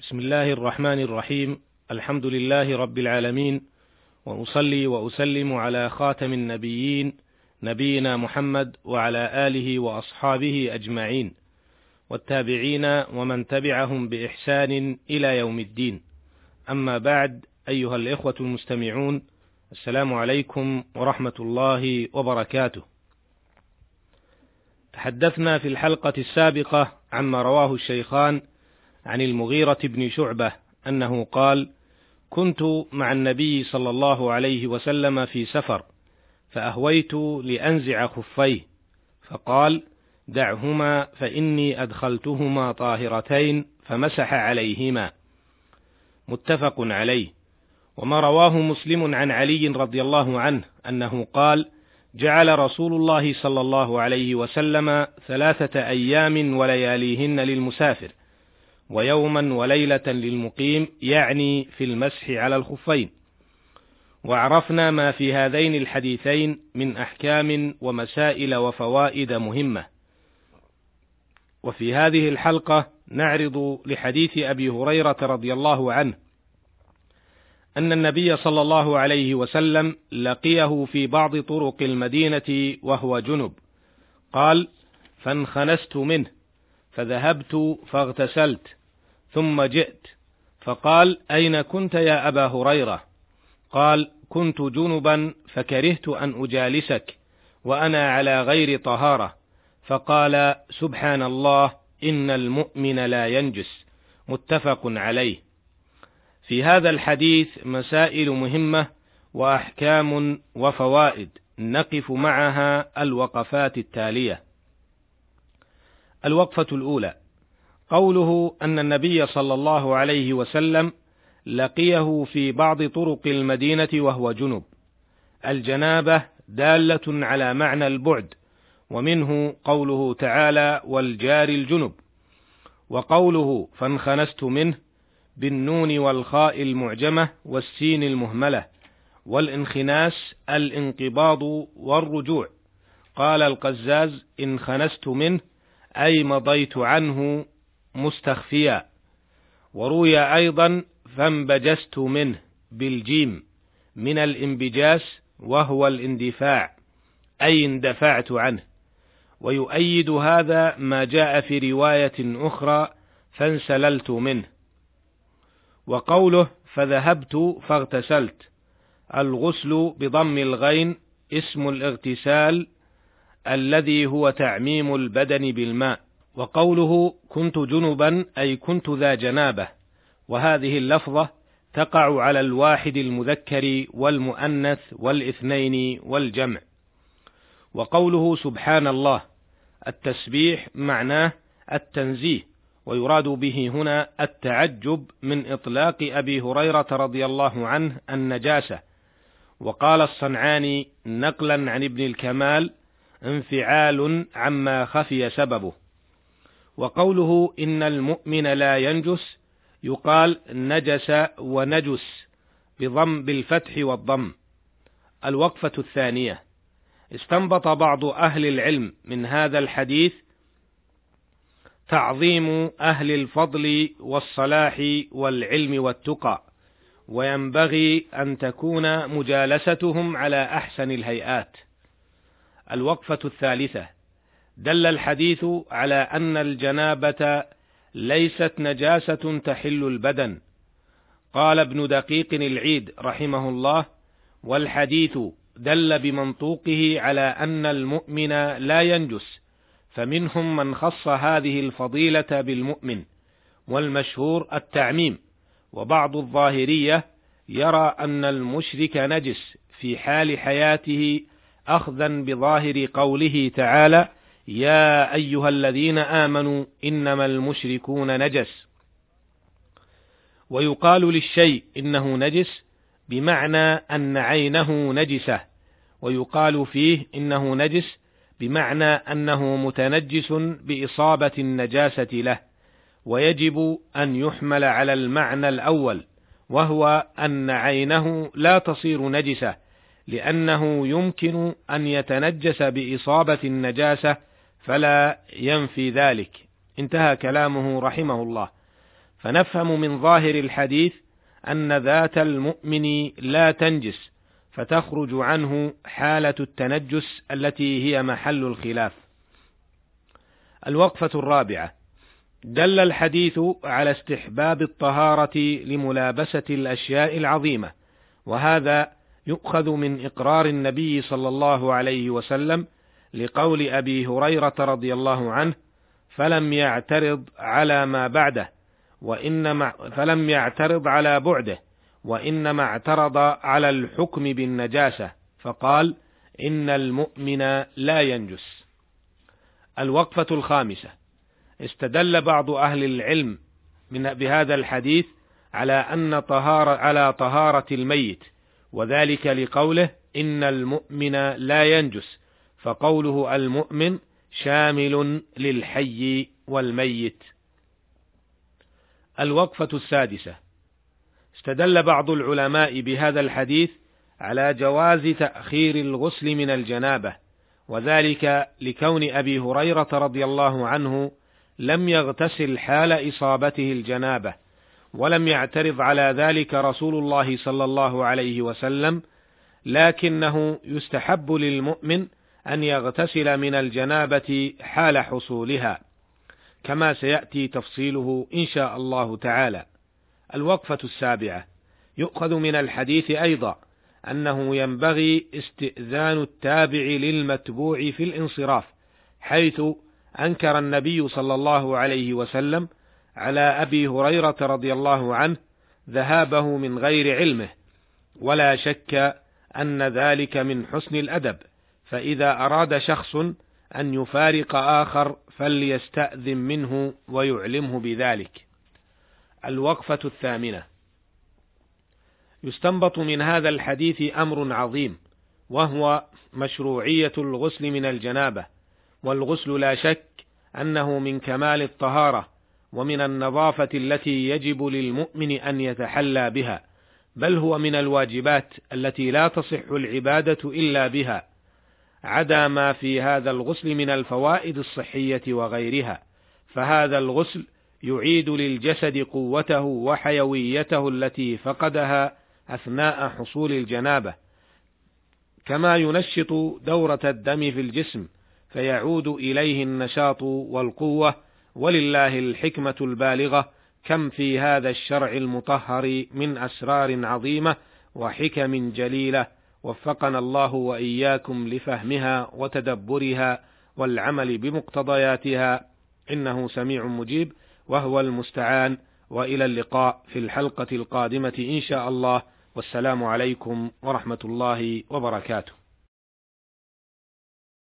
بسم الله الرحمن الرحيم. الحمد لله رب العالمين. وأصلي وأسلم على خاتم النبيين نبينا محمد وعلى آله وأصحابه أجمعين. والتابعين ومن تبعهم بإحسان إلى يوم الدين. أما بعد أيها الإخوة المستمعون السلام عليكم ورحمة الله وبركاته. تحدثنا في الحلقة السابقة عما رواه الشيخان عن المغيرة بن شعبة أنه قال: كنت مع النبي صلى الله عليه وسلم في سفر، فأهويت لأنزع خفيه، فقال: دعهما فإني أدخلتهما طاهرتين فمسح عليهما. متفق عليه. وما رواه مسلم عن علي رضي الله عنه أنه قال: جعل رسول الله صلى الله عليه وسلم ثلاثة أيام ولياليهن للمسافر. ويوما وليلة للمقيم يعني في المسح على الخفين. وعرفنا ما في هذين الحديثين من أحكام ومسائل وفوائد مهمة. وفي هذه الحلقة نعرض لحديث أبي هريرة رضي الله عنه أن النبي صلى الله عليه وسلم لقيه في بعض طرق المدينة وهو جنب. قال: فانخنست منه فذهبت فاغتسلت ثم جئت. فقال أين كنت يا أبا هريرة؟ قال كنت جنبا فكرهت أن أجالسك وأنا على غير طهارة. فقال سبحان الله إن المؤمن لا ينجس. متفق عليه. في هذا الحديث مسائل مهمة وأحكام وفوائد نقف معها الوقفات التالية. الوقفة الأولى. قوله أن النبي صلى الله عليه وسلم لقيه في بعض طرق المدينة وهو جنب. الجنابة دالة على معنى البعد، ومنه قوله تعالى: والجار الجنب. وقوله فانخنست منه بالنون والخاء المعجمة والسين المهملة، والانخناس الانقباض والرجوع. قال القزاز: انخنست منه أي مضيت عنه مستخفيا. وروي أيضا فانبجست منه بالجيم من الانبجاس وهو الاندفاع أي اندفعت عنه. ويؤيد هذا ما جاء في رواية أخرى فانسللت منه. وقوله فذهبت فاغتسلت الغسل بضم الغين اسم الاغتسال الذي هو تعميم البدن بالماء. وقوله كنت جنبا أي كنت ذا جنابة. وهذه اللفظة تقع على الواحد المذكر والمؤنث والإثنين والجمع. وقوله سبحان الله التسبيح معناه التنزيه ويراد به هنا التعجب من إطلاق أبي هريرة رضي الله عنه النجاسة. وقال الصنعاني نقلا عن ابن الكمال انفعال عما خفي سببه. وقوله إن المؤمن لا ينجس يقال نجس ونجس بضم بالفتح والضم. الوقفة الثانية. استنبط بعض أهل العلم من هذا الحديث تعظيم أهل الفضل والصلاح والعلم والتقى وينبغي أن تكون مجالستهم على أحسن الهيئات. الوقفة الثالثة. دل الحديث على أن الجنابة ليست نجاسة تحل البدن. قال ابن دقيق العيد رحمه الله والحديث دل بمنطوقه على أن المؤمن لا ينجس فمنهم من خص هذه الفضيلة بالمؤمن والمشهور التعميم. وبعض الظاهرية يرى أن المشرك نجس في حال حياته أخذا بظاهر قوله تعالى يا أيها الذين آمنوا إنما المشركون نجس. ويقال للشيء إنه نجس بمعنى أن عينه نجسة. ويقال فيه إنه نجس بمعنى أنه متنجس بإصابة النجاسة له. ويجب أن يحمل على المعنى الأول وهو أن عينه لا تصير نجسة لأنه يمكن أن يتنجس بإصابة النجاسة فلا ينفي ذلك. انتهى كلامه رحمه الله. فنفهم من ظاهر الحديث أن ذات المؤمن لا تنجس فتخرج عنه حالة التنجس التي هي محل الخلاف. الوقفة الرابعة. دل الحديث على استحباب الطهارة لملابسة الأشياء العظيمة، وهذا يؤخذ من إقرار النبي صلى الله عليه وسلم لقول أبي هريرة رضي الله عنه: فلم يعترض على ما بعده، وإنما فلم يعترض على بعده، وإنما اعترض على الحكم بالنجاسة، فقال: إن المؤمن لا ينجس. الوقفة الخامسة استدل بعض أهل العلم من بهذا الحديث على أن طهارة على طهارة الميت وذلك لقوله إن المؤمن لا ينجس فقوله المؤمن شامل للحي والميت. الوقفة السادسة. استدل بعض العلماء بهذا الحديث على جواز تأخير الغسل من الجنابة وذلك لكون أبي هريرة رضي الله عنه لم يغتسل حال إصابته الجنابة ولم يعترض على ذلك رسول الله صلى الله عليه وسلم لكنه يستحب للمؤمن أن يغتسل من الجنابة حال حصولها كما سيأتي تفصيله إن شاء الله تعالى. الوقفة السابعة. يؤخذ من الحديث أيضا أنه ينبغي استئذان التابع للمتبوع في الانصراف حيث أنكر النبي صلى الله عليه وسلم على أبي هريرة رضي الله عنه ذهابه من غير علمه ولا شك أن ذلك من حسن الأدب. فإذا أراد شخص أن يفارق آخر فليستأذن منه ويعلمه بذلك. الوقفة الثامنة. يستنبط من هذا الحديث أمر عظيم وهو مشروعية الغسل من الجنابة والغسل لا شك أنه من كمال الطهارة ومن النظافة التي يجب للمؤمن أن يتحلى بها بل هو من الواجبات التي لا تصح العبادة إلا بها. عدا ما في هذا الغسل من الفوائد الصحية وغيرها. فهذا الغسل يعيد للجسد قوته وحيويته التي فقدها أثناء حصول الجنابة. كما ينشط دورة الدم في الجسم فيعود إليه النشاط والقوة ولله الحكمة البالغة كم في هذا الشرع المطهر من أسرار عظيمة وحكم جليلة. وفقنا الله وإياكم لفهمها وتدبرها والعمل بمقتضياتها إنه سميع مجيب وهو المستعان وإلى اللقاء في الحلقة القادمة إن شاء الله والسلام عليكم ورحمة الله وبركاته